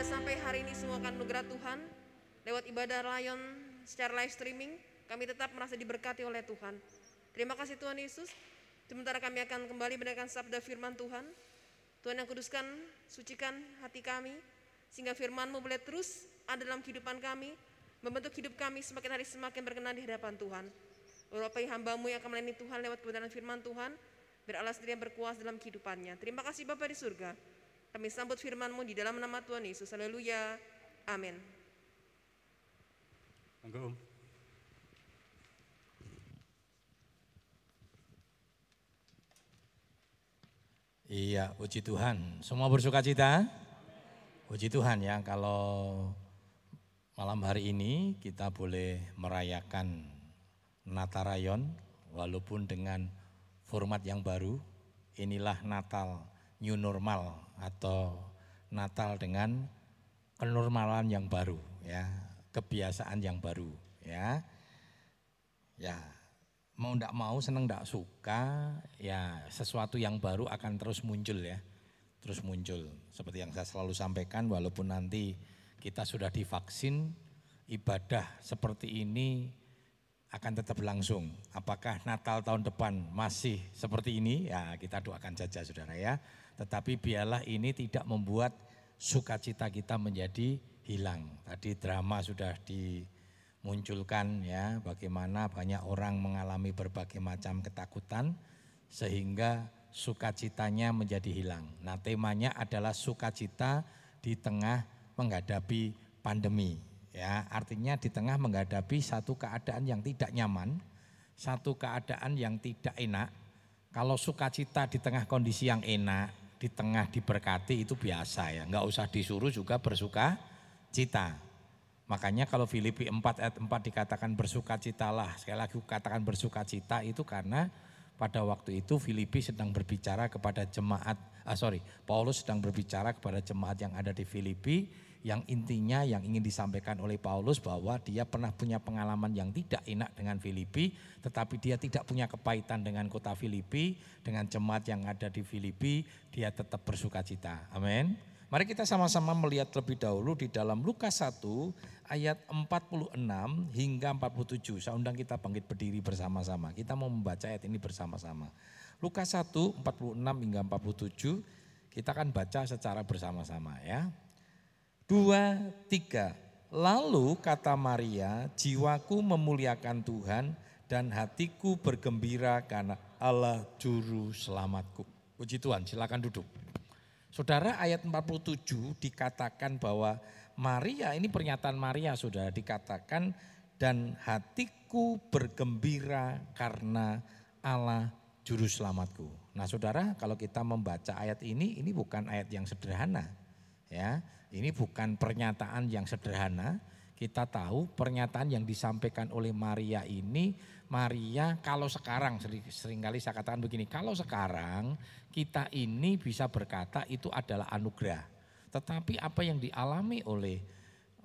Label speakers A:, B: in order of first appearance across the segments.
A: pada sampai hari ini semua anugerah Tuhan. Lewat ibadah Lion secara live streaming, kami tetap merasa diberkati oleh Tuhan. Terima kasih Tuhan Yesus. Sementara kami akan kembali mendengarkan sabda firman Tuhan. Tuhan yang kuduskan, sucikan hati kami, sehingga firman-Mu boleh terus ada dalam kehidupan kami, membentuk hidup kami semakin hari semakin berkenan di hadapan Tuhan. Beberapa hambamu yang akan melayani Tuhan lewat kebenaran firman Tuhan, biar Allah sendiri yang berkuasa dalam kehidupannya. Terima kasih Bapak di surga. Kami sambut firman-Mu di dalam nama Tuhan Yesus. Haleluya. Amin.
B: Monggo.
C: Iya, puji Tuhan. Semua bersuka cita? Puji Tuhan ya, kalau malam hari ini kita boleh merayakan Natarayon walaupun dengan format yang baru. Inilah Natal new normal atau Natal dengan kenormalan yang baru ya, kebiasaan yang baru ya. Ya, mau ndak mau, seneng ndak suka, ya sesuatu yang baru akan terus muncul ya. Terus muncul. Seperti yang saya selalu sampaikan, walaupun nanti kita sudah divaksin, ibadah seperti ini akan tetap berlangsung. Apakah Natal tahun depan masih seperti ini? Ya kita doakan saja saudara ya. Tetapi biarlah ini tidak membuat sukacita kita menjadi hilang. Tadi drama sudah di munculkan ya bagaimana banyak orang mengalami berbagai macam ketakutan sehingga sukacitanya menjadi hilang. Nah, temanya adalah sukacita di tengah menghadapi pandemi. Ya, artinya di tengah menghadapi satu keadaan yang tidak nyaman, satu keadaan yang tidak enak. Kalau sukacita di tengah kondisi yang enak, di tengah diberkati itu biasa ya, nggak usah disuruh juga bersuka cita. Makanya kalau Filipi 4 ayat 4 dikatakan bersukacitalah, sekali lagi katakan bersukacita itu karena pada waktu itu Filipi sedang berbicara kepada jemaat, ah sorry, Paulus sedang berbicara kepada jemaat yang ada di Filipi, yang intinya yang ingin disampaikan oleh Paulus bahwa dia pernah punya pengalaman yang tidak enak dengan Filipi, tetapi dia tidak punya kepahitan dengan kota Filipi, dengan jemaat yang ada di Filipi, dia tetap bersukacita. Amin. Mari kita sama-sama melihat terlebih dahulu di dalam Lukas 1 ayat 46 hingga 47. Saya undang kita bangkit berdiri bersama-sama. Kita mau membaca ayat ini bersama-sama. Lukas 1 46 hingga 47 kita akan baca secara bersama-sama ya. Dua, tiga. Lalu kata Maria, jiwaku memuliakan Tuhan dan hatiku bergembira karena Allah juru selamatku. Puji Tuhan, silakan duduk. Saudara ayat 47 dikatakan bahwa Maria, ini pernyataan Maria saudara dikatakan dan hatiku bergembira karena Allah juru selamatku. Nah saudara kalau kita membaca ayat ini, ini bukan ayat yang sederhana. ya Ini bukan pernyataan yang sederhana. Kita tahu pernyataan yang disampaikan oleh Maria ini, Maria kalau sekarang sering kali saya katakan begini, kalau sekarang kita ini bisa berkata itu adalah anugerah. Tetapi apa yang dialami oleh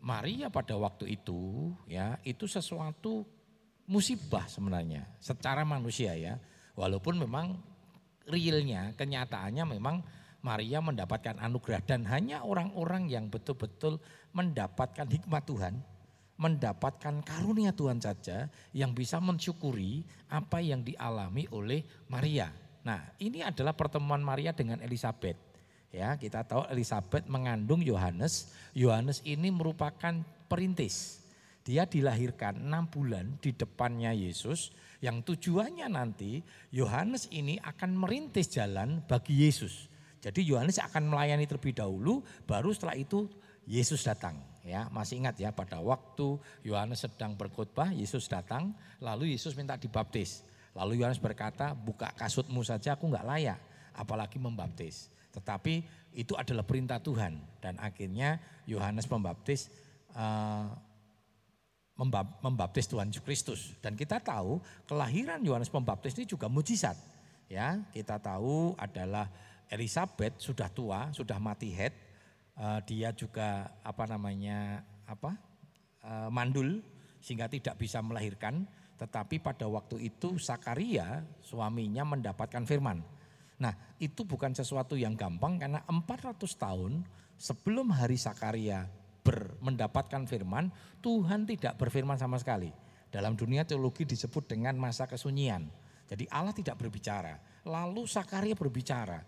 C: Maria pada waktu itu ya itu sesuatu musibah sebenarnya secara manusia ya. Walaupun memang realnya kenyataannya memang Maria mendapatkan anugerah dan hanya orang-orang yang betul-betul mendapatkan hikmat Tuhan, mendapatkan karunia Tuhan saja yang bisa mensyukuri apa yang dialami oleh Maria. Nah, ini adalah pertemuan Maria dengan Elizabeth. Ya, kita tahu Elizabeth mengandung Yohanes. Yohanes ini merupakan perintis. Dia dilahirkan enam bulan di depannya Yesus yang tujuannya nanti Yohanes ini akan merintis jalan bagi Yesus. Jadi Yohanes akan melayani terlebih dahulu baru setelah itu Yesus datang. Ya, masih ingat ya pada waktu Yohanes sedang berkhotbah, Yesus datang, lalu Yesus minta dibaptis. Lalu Yohanes berkata, buka kasutmu saja aku nggak layak, apalagi membaptis. Tetapi itu adalah perintah Tuhan dan akhirnya Yohanes membaptis uh, membaptis Tuhan Yesus Kristus. Dan kita tahu kelahiran Yohanes Pembaptis ini juga mujizat. Ya, kita tahu adalah Elizabeth sudah tua, sudah mati head. Uh, dia juga apa namanya apa uh, mandul sehingga tidak bisa melahirkan. Tetapi pada waktu itu Sakaria suaminya mendapatkan firman. Nah itu bukan sesuatu yang gampang karena 400 tahun sebelum hari Sakaria ber, mendapatkan firman, Tuhan tidak berfirman sama sekali. Dalam dunia teologi disebut dengan masa kesunyian. Jadi Allah tidak berbicara. Lalu Sakaria berbicara.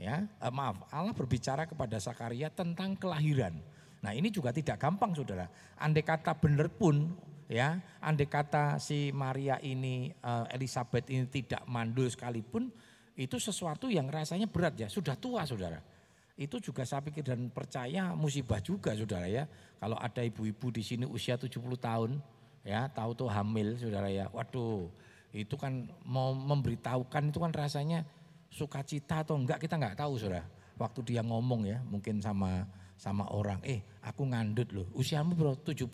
C: Ya, eh, maaf, Allah berbicara kepada Sakaria tentang kelahiran. Nah, ini juga tidak gampang Saudara. Andai kata benar pun ya, andai kata si Maria ini eh, Elizabeth ini tidak mandul sekalipun itu sesuatu yang rasanya berat ya, sudah tua Saudara itu juga saya pikir dan percaya musibah juga saudara ya. Kalau ada ibu-ibu di sini usia 70 tahun ya tahu tuh hamil saudara ya. Waduh itu kan mau memberitahukan itu kan rasanya sukacita atau enggak kita enggak tahu saudara. Waktu dia ngomong ya mungkin sama sama orang, eh aku ngandut loh usiamu berapa? 70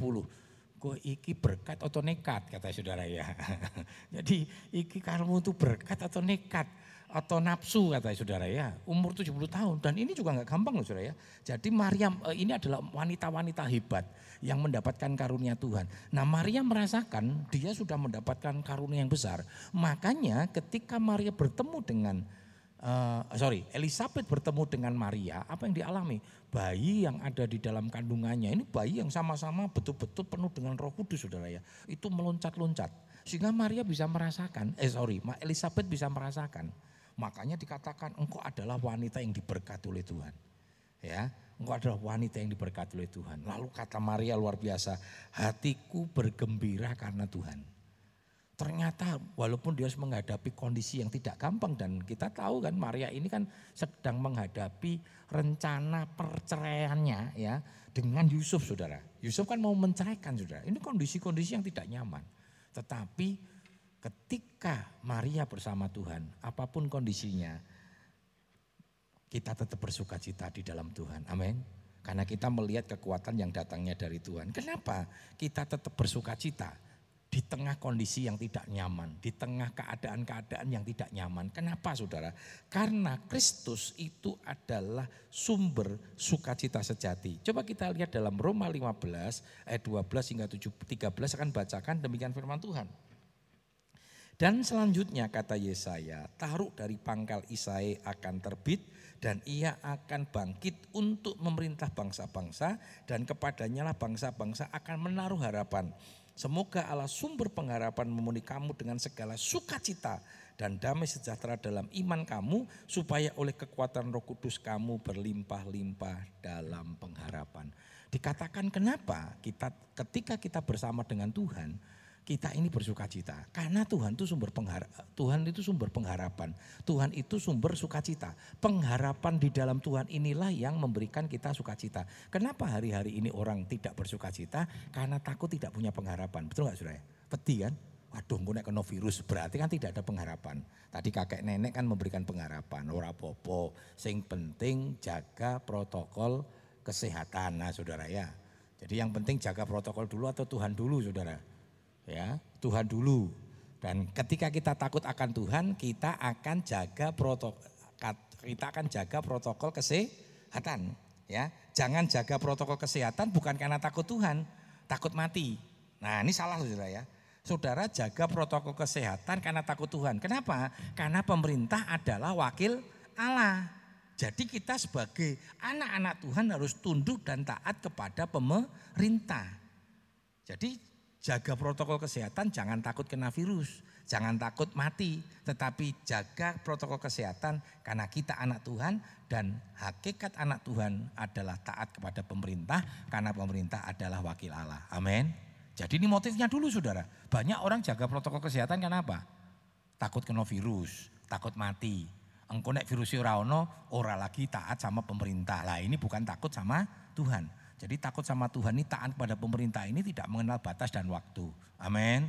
C: kok iki berkat atau nekat? kata saudara ya. Jadi iki kamu tuh berkat atau nekat atau nafsu? kata saudara ya. Umur 70 tahun. Dan ini juga nggak gampang loh saudara ya. Jadi Maryam eh, ini adalah wanita-wanita hebat yang mendapatkan karunia Tuhan. Nah Maria merasakan dia sudah mendapatkan karunia yang besar. Makanya ketika Maria bertemu dengan uh, sorry Elizabeth bertemu dengan Maria apa yang dialami bayi yang ada di dalam kandungannya ini bayi yang sama-sama betul-betul penuh dengan Roh Kudus saudara ya itu meloncat-loncat sehingga Maria bisa merasakan eh sorry Elizabeth bisa merasakan Makanya dikatakan engkau adalah wanita yang diberkati oleh Tuhan. Ya, engkau adalah wanita yang diberkati oleh Tuhan. Lalu kata Maria luar biasa, hatiku bergembira karena Tuhan. Ternyata walaupun dia harus menghadapi kondisi yang tidak gampang dan kita tahu kan Maria ini kan sedang menghadapi rencana perceraiannya ya dengan Yusuf saudara. Yusuf kan mau menceraikan saudara. Ini kondisi-kondisi yang tidak nyaman. Tetapi ketika Maria bersama Tuhan, apa pun kondisinya, kita tetap bersuka cita di dalam Tuhan. Amin. Karena kita melihat kekuatan yang datangnya dari Tuhan. Kenapa kita tetap bersuka cita di tengah kondisi yang tidak nyaman, di tengah keadaan-keadaan yang tidak nyaman. Kenapa saudara? Karena Kristus itu adalah sumber sukacita sejati. Coba kita lihat dalam Roma 15 ayat 12 hingga 13 akan bacakan demikian firman Tuhan. Dan selanjutnya kata Yesaya, taruh dari pangkal Isai akan terbit dan ia akan bangkit untuk memerintah bangsa-bangsa dan kepadanya lah bangsa-bangsa akan menaruh harapan. Semoga Allah sumber pengharapan memenuhi kamu dengan segala sukacita dan damai sejahtera dalam iman kamu supaya oleh kekuatan Roh Kudus kamu berlimpah-limpah dalam pengharapan. Dikatakan kenapa kita ketika kita bersama dengan Tuhan, kita ini bersuka cita. Karena Tuhan itu sumber pengharap, Tuhan itu sumber pengharapan. Tuhan itu sumber sukacita. Pengharapan di dalam Tuhan inilah yang memberikan kita sukacita. Kenapa hari-hari ini orang tidak bersuka cita? Karena takut tidak punya pengharapan. Betul nggak saudara? Peti kan? Waduh, gue kena virus berarti kan tidak ada pengharapan. Tadi kakek nenek kan memberikan pengharapan. Ora popo, sing penting jaga protokol kesehatan. Nah saudara ya. Jadi yang penting jaga protokol dulu atau Tuhan dulu saudara ya Tuhan dulu. Dan ketika kita takut akan Tuhan kita akan jaga protokol kita akan jaga protokol kesehatan ya. Jangan jaga protokol kesehatan bukan karena takut Tuhan takut mati. Nah ini salah saudara ya. Saudara jaga protokol kesehatan karena takut Tuhan. Kenapa? Karena pemerintah adalah wakil Allah. Jadi kita sebagai anak-anak Tuhan harus tunduk dan taat kepada pemerintah. Jadi Jaga protokol kesehatan, jangan takut kena virus, jangan takut mati, tetapi jaga protokol kesehatan karena kita anak Tuhan dan hakikat anak Tuhan adalah taat kepada pemerintah karena pemerintah adalah wakil Allah. Amin. Jadi ini motifnya dulu saudara. Banyak orang jaga protokol kesehatan karena apa? Takut kena virus, takut mati. Engkau nek virus ora ono, ora lagi taat sama pemerintah. Lah ini bukan takut sama Tuhan. Jadi takut sama Tuhan ini taat pada pemerintah ini tidak mengenal batas dan waktu. Amin.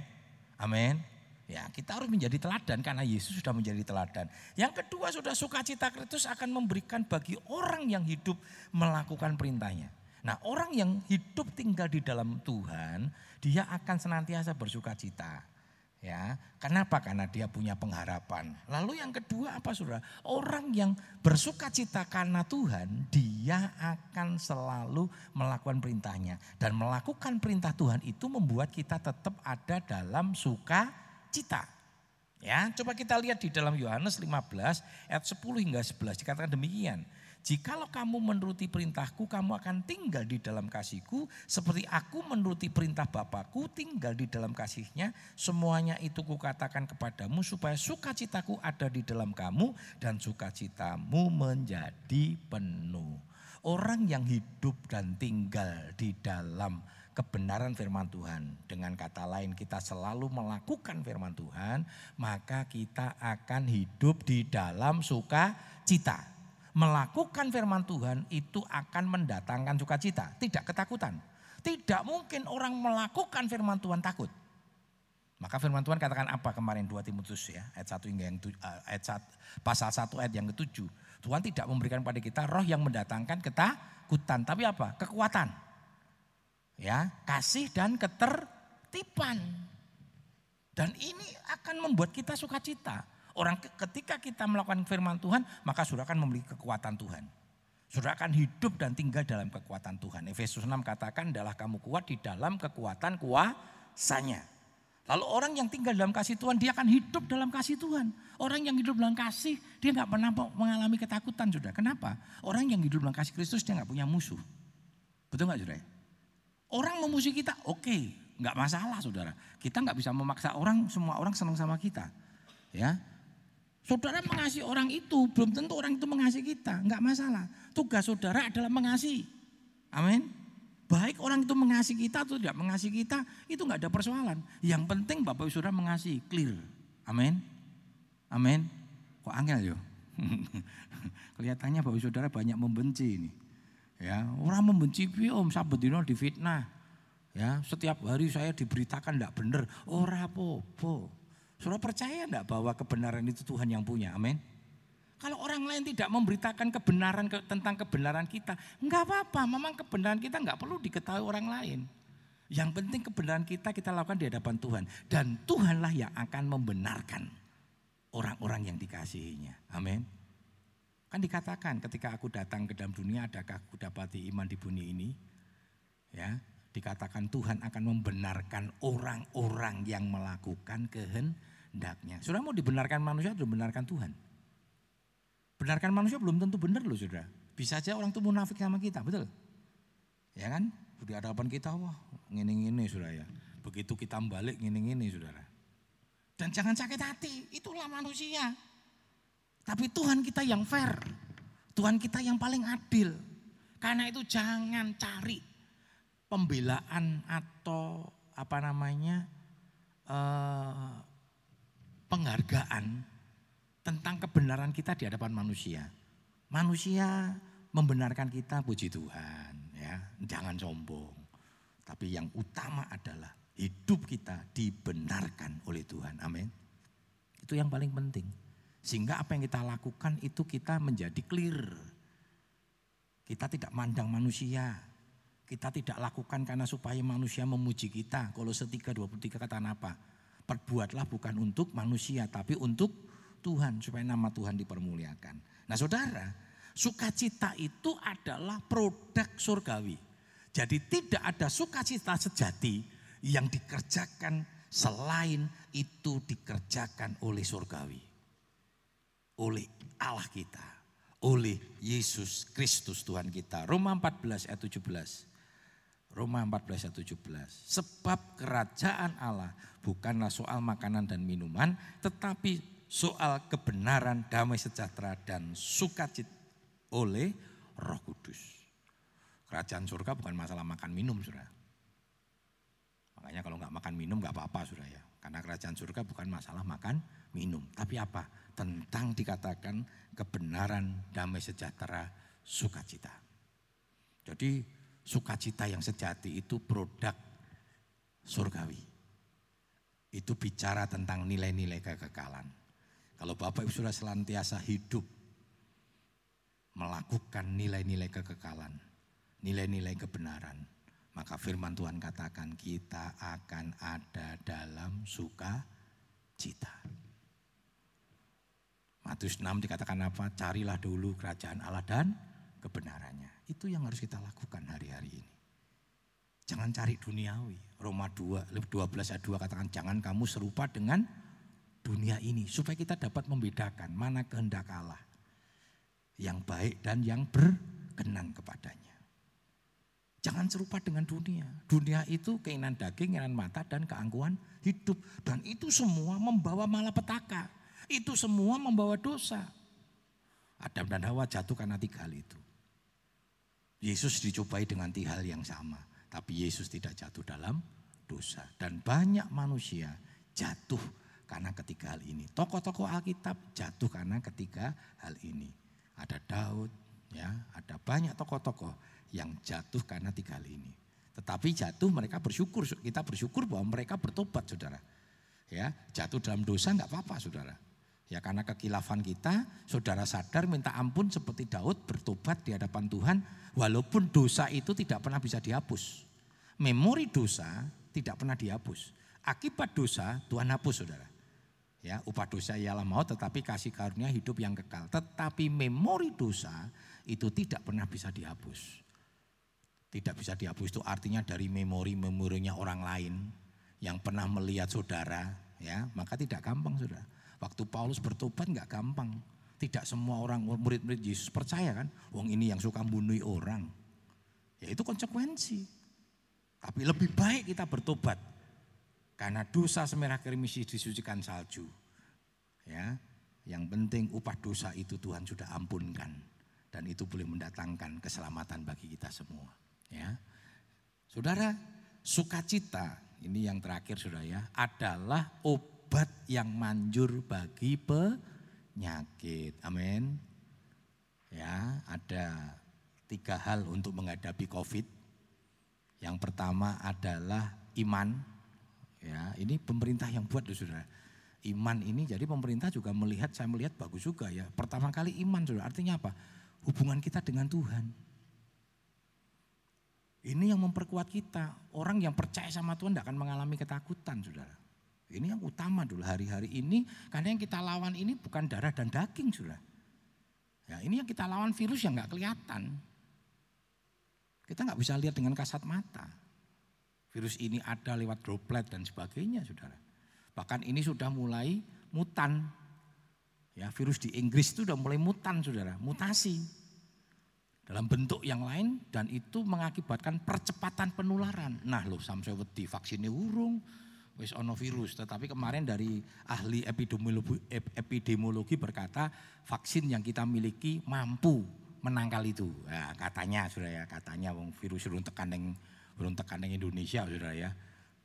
C: Amin. Ya, kita harus menjadi teladan karena Yesus sudah menjadi teladan. Yang kedua, sudah sukacita Kristus akan memberikan bagi orang yang hidup melakukan perintahnya. Nah, orang yang hidup tinggal di dalam Tuhan, dia akan senantiasa bersukacita. Ya, kenapa? Karena dia punya pengharapan. Lalu yang kedua apa Saudara? Orang yang bersuka cita karena Tuhan, dia akan selalu melakukan perintahnya dan melakukan perintah Tuhan itu membuat kita tetap ada dalam suka cita. Ya, coba kita lihat di dalam Yohanes 15 ayat 10 hingga 11 dikatakan demikian. Jikalau kamu menuruti perintahku, kamu akan tinggal di dalam kasihku. Seperti aku menuruti perintah Bapakku, tinggal di dalam kasihnya. Semuanya itu kukatakan kepadamu supaya sukacitaku ada di dalam kamu dan sukacitamu menjadi penuh. Orang yang hidup dan tinggal di dalam kebenaran firman Tuhan. Dengan kata lain kita selalu melakukan firman Tuhan, maka kita akan hidup di dalam sukacita melakukan firman Tuhan itu akan mendatangkan sukacita, tidak ketakutan. Tidak mungkin orang melakukan firman Tuhan takut. Maka firman Tuhan katakan apa kemarin 2 Timotius ya, ayat 1 hingga yang uh, ayat 1, pasal 1 ayat yang ke-7. Tuhan tidak memberikan pada kita roh yang mendatangkan ketakutan, tapi apa? Kekuatan. Ya, kasih dan ketertiban. Dan ini akan membuat kita sukacita. Orang ketika kita melakukan firman Tuhan, maka sudah akan memiliki kekuatan Tuhan. Sudah akan hidup dan tinggal dalam kekuatan Tuhan. Efesus 6 katakan adalah kamu kuat di dalam kekuatan kuasanya. Lalu orang yang tinggal dalam kasih Tuhan, dia akan hidup dalam kasih Tuhan. Orang yang hidup dalam kasih, dia nggak pernah mengalami ketakutan, sudah. Kenapa? Orang yang hidup dalam kasih Kristus, dia nggak punya musuh. Betul nggak, saudara? Orang memusuhi kita, oke, okay, nggak masalah, saudara. Kita nggak bisa memaksa orang, semua orang senang sama kita, ya. Saudara mengasihi orang itu, belum tentu orang itu mengasihi kita, enggak masalah. Tugas saudara adalah mengasihi. Amin. Baik orang itu mengasihi kita atau tidak mengasihi kita, itu enggak ada persoalan. Yang penting Bapak Ibu Saudara mengasihi, clear. Amin. Amin. Kok angel yo? Kelihatannya Bapak Ibu Saudara banyak membenci ini. Ya, orang membenci om sabedino difitnah. Ya, setiap hari saya diberitakan tidak benar. Ora apa-apa. Saudara percaya enggak bahwa kebenaran itu Tuhan yang punya? Amin. Kalau orang lain tidak memberitakan kebenaran ke, tentang kebenaran kita, enggak apa-apa. Memang kebenaran kita enggak perlu diketahui orang lain. Yang penting kebenaran kita kita lakukan di hadapan Tuhan. Dan Tuhanlah yang akan membenarkan orang-orang yang dikasihinya. Amin. Kan dikatakan ketika aku datang ke dalam dunia adakah aku dapati iman di bumi ini? Ya, dikatakan Tuhan akan membenarkan orang-orang yang melakukan kehendaknya. Sudah mau dibenarkan manusia atau dibenarkan Tuhan? Benarkan manusia belum tentu benar loh saudara. Bisa aja orang itu munafik sama kita, betul? Ya kan? Di hadapan kita, wah ngini-ngini saudara ya. Begitu kita balik ngini-ngini saudara. Dan jangan sakit hati, itulah manusia. Tapi Tuhan kita yang fair. Tuhan kita yang paling adil. Karena itu jangan cari pembelaan atau apa namanya eh, penghargaan tentang kebenaran kita di hadapan manusia. Manusia membenarkan kita puji Tuhan ya, jangan sombong. Tapi yang utama adalah hidup kita dibenarkan oleh Tuhan. Amin. Itu yang paling penting. Sehingga apa yang kita lakukan itu kita menjadi clear. Kita tidak mandang manusia, kita tidak lakukan karena supaya manusia memuji kita. Kalau setiga 23 kata apa? Perbuatlah bukan untuk manusia tapi untuk Tuhan supaya nama Tuhan dipermuliakan. Nah saudara, sukacita itu adalah produk surgawi. Jadi tidak ada sukacita sejati yang dikerjakan selain itu dikerjakan oleh surgawi. Oleh Allah kita. Oleh Yesus Kristus Tuhan kita. Roma 14 ayat 17. Roma 14 ayat 17. Sebab kerajaan Allah bukanlah soal makanan dan minuman, tetapi soal kebenaran, damai sejahtera dan sukacita oleh Roh Kudus. Kerajaan surga bukan masalah makan minum, Saudara. Makanya kalau nggak makan minum nggak apa-apa, Saudara ya. Karena kerajaan surga bukan masalah makan minum, tapi apa? Tentang dikatakan kebenaran, damai sejahtera, sukacita. Jadi sukacita yang sejati itu produk surgawi. Itu bicara tentang nilai-nilai kekekalan. Kalau Bapak Ibu sudah selantiasa hidup melakukan nilai-nilai kekekalan, nilai-nilai kebenaran, maka firman Tuhan katakan kita akan ada dalam sukacita. Matius 6 dikatakan apa? Carilah dulu kerajaan Allah dan kebenarannya. Itu yang harus kita lakukan hari-hari ini. Jangan cari duniawi. Roma 2, 12 ayat 2 katakan jangan kamu serupa dengan dunia ini. Supaya kita dapat membedakan mana kehendak Allah. yang baik dan yang berkenan kepadanya. Jangan serupa dengan dunia. Dunia itu keinginan daging, keinginan mata, dan keangkuhan hidup. Dan itu semua membawa malapetaka. Itu semua membawa dosa. Adam dan Hawa jatuh karena tiga hal itu. Yesus dicobai dengan tiga hal yang sama. Tapi Yesus tidak jatuh dalam dosa. Dan banyak manusia jatuh karena ketiga hal ini. Tokoh-tokoh Alkitab jatuh karena ketiga hal ini. Ada Daud, ya, ada banyak tokoh-tokoh yang jatuh karena tiga hal ini. Tetapi jatuh mereka bersyukur, kita bersyukur bahwa mereka bertobat saudara. Ya, jatuh dalam dosa nggak apa-apa saudara. Ya karena kekilafan kita, saudara sadar minta ampun seperti Daud bertobat di hadapan Tuhan, walaupun dosa itu tidak pernah bisa dihapus. Memori dosa tidak pernah dihapus. Akibat dosa Tuhan hapus saudara. Ya, upah dosa ialah maut tetapi kasih karunia hidup yang kekal. Tetapi memori dosa itu tidak pernah bisa dihapus tidak bisa dihapus itu artinya dari memori-memorinya orang lain yang pernah melihat saudara ya maka tidak gampang saudara waktu Paulus bertobat nggak gampang. Tidak semua orang murid-murid Yesus percaya kan? Wong ini yang suka bunuh orang. Ya itu konsekuensi. Tapi lebih baik kita bertobat. Karena dosa semerah kerimis disucikan salju. Ya yang penting upah dosa itu Tuhan sudah ampunkan. Dan itu boleh mendatangkan keselamatan bagi kita semua. Ya. Saudara, sukacita ini yang terakhir Saudara ya, adalah obat yang manjur bagi penyakit. Amin. Ya, ada tiga hal untuk menghadapi Covid. Yang pertama adalah iman. Ya, ini pemerintah yang buat loh Saudara. Iman ini jadi pemerintah juga melihat, saya melihat bagus juga ya. Pertama kali iman Saudara, artinya apa? Hubungan kita dengan Tuhan. Ini yang memperkuat kita. Orang yang percaya sama Tuhan tidak akan mengalami ketakutan, saudara. Ini yang utama dulu hari-hari ini. Karena yang kita lawan ini bukan darah dan daging, saudara. Ya, ini yang kita lawan virus yang nggak kelihatan. Kita nggak bisa lihat dengan kasat mata. Virus ini ada lewat droplet dan sebagainya, saudara. Bahkan ini sudah mulai mutan. Ya, virus di Inggris itu sudah mulai mutan, saudara, mutasi dalam bentuk yang lain dan itu mengakibatkan percepatan penularan. Nah loh sampai wedi vaksinnya urung, wis ono virus. Tetapi kemarin dari ahli epidemiologi, epidemiologi berkata vaksin yang kita miliki mampu menangkal itu. Ya, katanya sudah ya, katanya wong virus urung tekan yang urung tekan yang Indonesia sudah ya.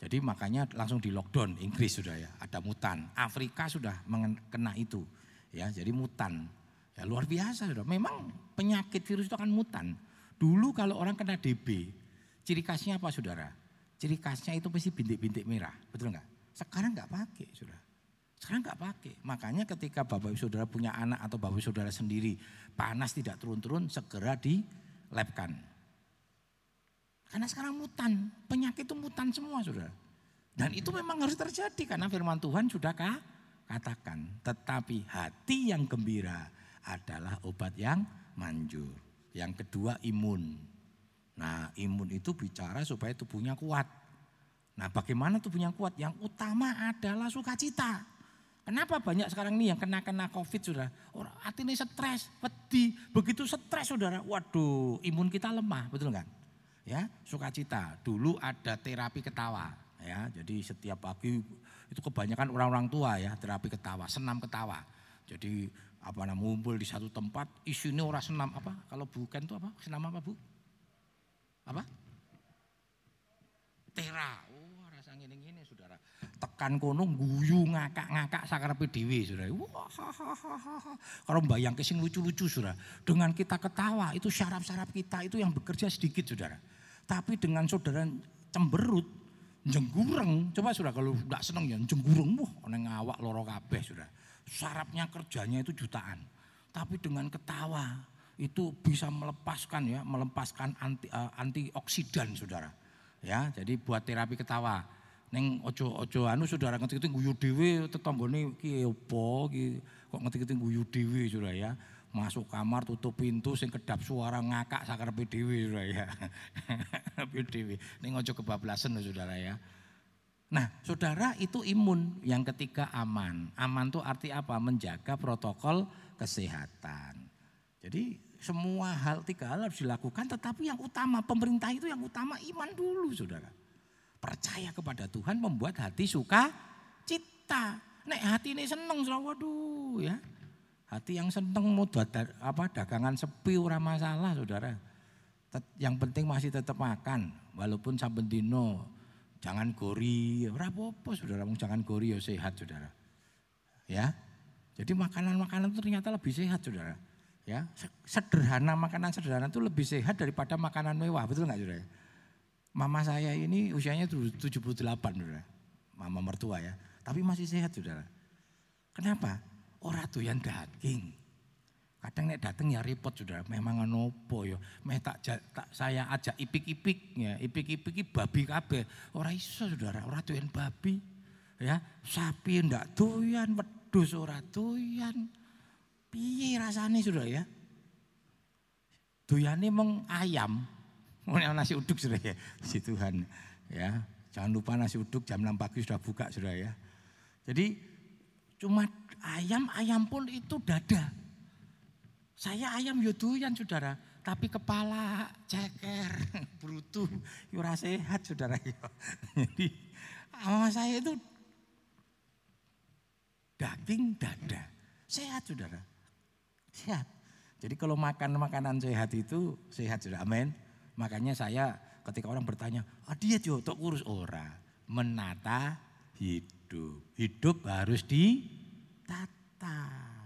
C: Jadi makanya langsung di lockdown Inggris sudah ya, ada mutan. Afrika sudah kena itu. Ya, jadi mutan. Ya luar biasa sudah. Memang penyakit virus itu akan mutan. Dulu kalau orang kena DB, ciri khasnya apa saudara? Ciri khasnya itu pasti bintik-bintik merah, betul nggak? Sekarang nggak pakai saudara. Sekarang nggak pakai. Makanya ketika bapak ibu saudara punya anak atau bapak ibu saudara sendiri panas tidak turun-turun, segera di labkan. Karena sekarang mutan, penyakit itu mutan semua saudara. Dan itu memang harus terjadi karena firman Tuhan sudah katakan. Tetapi hati yang gembira adalah obat yang manjur. Yang kedua imun. Nah imun itu bicara supaya tubuhnya kuat. Nah bagaimana tubuhnya kuat? Yang utama adalah sukacita. Kenapa banyak sekarang ini yang kena-kena covid sudah? Orang ini stres, pedih, begitu stres saudara. Waduh imun kita lemah, betul nggak? Ya sukacita. Dulu ada terapi ketawa. Ya, jadi setiap pagi itu kebanyakan orang-orang tua ya terapi ketawa, senam ketawa. Jadi apa namanya ngumpul di satu tempat isunya orang senam apa kalau bukan itu apa senam apa bu apa? Tera oh rasa gini saudara. Tekan kono guyu ngakak ngakak sakar pdw saudara. Wah kalau bayang kesing lucu lucu saudara dengan kita ketawa itu syaraf syaraf kita itu yang bekerja sedikit saudara. Tapi dengan saudara cemberut jenggureng coba saudara kalau tidak seneng ya jenggureng wah neng awak loro kabeh saudara. Sarapnya kerjanya itu jutaan. Tapi dengan ketawa itu bisa melepaskan ya, melepaskan anti uh, antioksidan Saudara. Ya, jadi buat terapi ketawa. Neng ojo ojo anu saudara ngerti-ngerti guyu dhewe tetanggane ki opo ki kok ngerti-ngerti guyu dhewe saudara ya. Masuk kamar tutup pintu sing kedap suara ngakak sakarepe dhewe saudara ya. dhewe. Ning ojo kebablasan saudara ya. Nah, saudara itu imun. Yang ketiga aman. Aman itu arti apa? Menjaga protokol kesehatan. Jadi semua hal tiga hal harus dilakukan tetapi yang utama pemerintah itu yang utama iman dulu saudara. Percaya kepada Tuhan membuat hati suka cita. Nek hati ini seneng waduh ya. Hati yang seneng mau apa dagangan sepi ora masalah saudara. Yang penting masih tetap makan walaupun saben dino jangan gori, ora apa-apa saudara, jangan gori ya sehat saudara. Ya. Jadi makanan-makanan ternyata lebih sehat saudara. Ya, sederhana makanan sederhana itu lebih sehat daripada makanan mewah, betul nggak saudara? Mama saya ini usianya 78 saudara, mama mertua ya, tapi masih sehat saudara. Kenapa? Orang yang daging. Kadang nek dateng ya repot saudara, memang nopo yo. Meh tak, tak saya ajak ipik-ipik ya, babi kabeh. Ora iso saudara, ora doyan babi. Ya, sapi ndak doyan, wedhus ora doyan. Piye rasane sudah ya? Doyane meng ayam. Oh, nasi uduk sudah ya. Si Tuhan ya. Jangan lupa nasi uduk jam 6 pagi sudah buka sudah ya. Jadi cuma ayam, ayam pun itu dada. Saya ayam yodoyan saudara, tapi kepala ceker, brutu, yura sehat saudara. Jadi sama saya itu daging dada, sehat saudara. Sehat. Jadi kalau makan makanan sehat itu sehat sudah. Amin. Makanya saya ketika orang bertanya, ah dia jotok kurus ora. Menata hidup. Hidup harus ditata.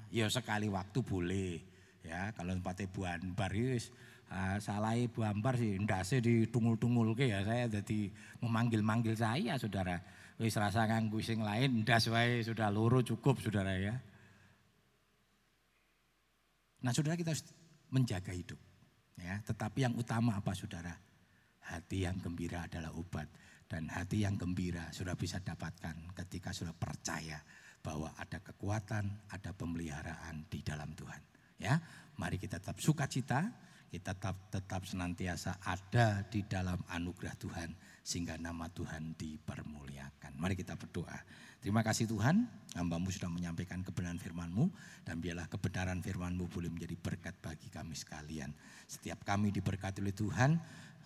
C: Ya sekali waktu boleh. Ya kalau tempatnya Bu Anbar itu uh, Bu Ambar sih ndase ditungul-tungul ke ya saya jadi memanggil-manggil saya saudara. Wis rasa nganggu sing lain ndas wae sudah loro cukup saudara ya. Nah saudara kita harus menjaga hidup. Ya, tetapi yang utama apa saudara? Hati yang gembira adalah obat. Dan hati yang gembira sudah bisa dapatkan ketika sudah percaya bahwa ada kekuatan, ada pemeliharaan di dalam Tuhan. Ya, mari kita tetap sukacita, kita tetap tetap senantiasa ada di dalam anugerah Tuhan sehingga nama Tuhan dipermuliakan. Mari kita berdoa. Terima kasih Tuhan, hambamu sudah menyampaikan kebenaran firmanmu dan biarlah kebenaran firmanmu boleh menjadi berkat bagi kami sekalian. Setiap kami diberkati oleh Tuhan,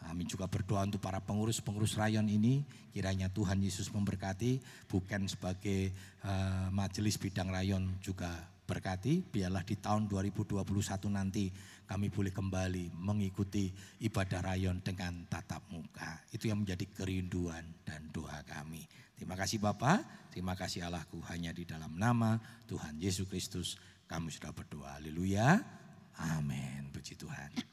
C: kami juga berdoa untuk para pengurus-pengurus rayon ini, kiranya Tuhan Yesus memberkati, bukan sebagai uh, majelis bidang rayon juga berkati, biarlah di tahun 2021 nanti kami boleh kembali mengikuti ibadah rayon dengan tatap muka. Itu yang menjadi kerinduan dan doa kami. Terima kasih Bapak, terima kasih Allahku hanya di dalam nama Tuhan Yesus Kristus kami sudah berdoa. Haleluya. Amin. Puji Tuhan.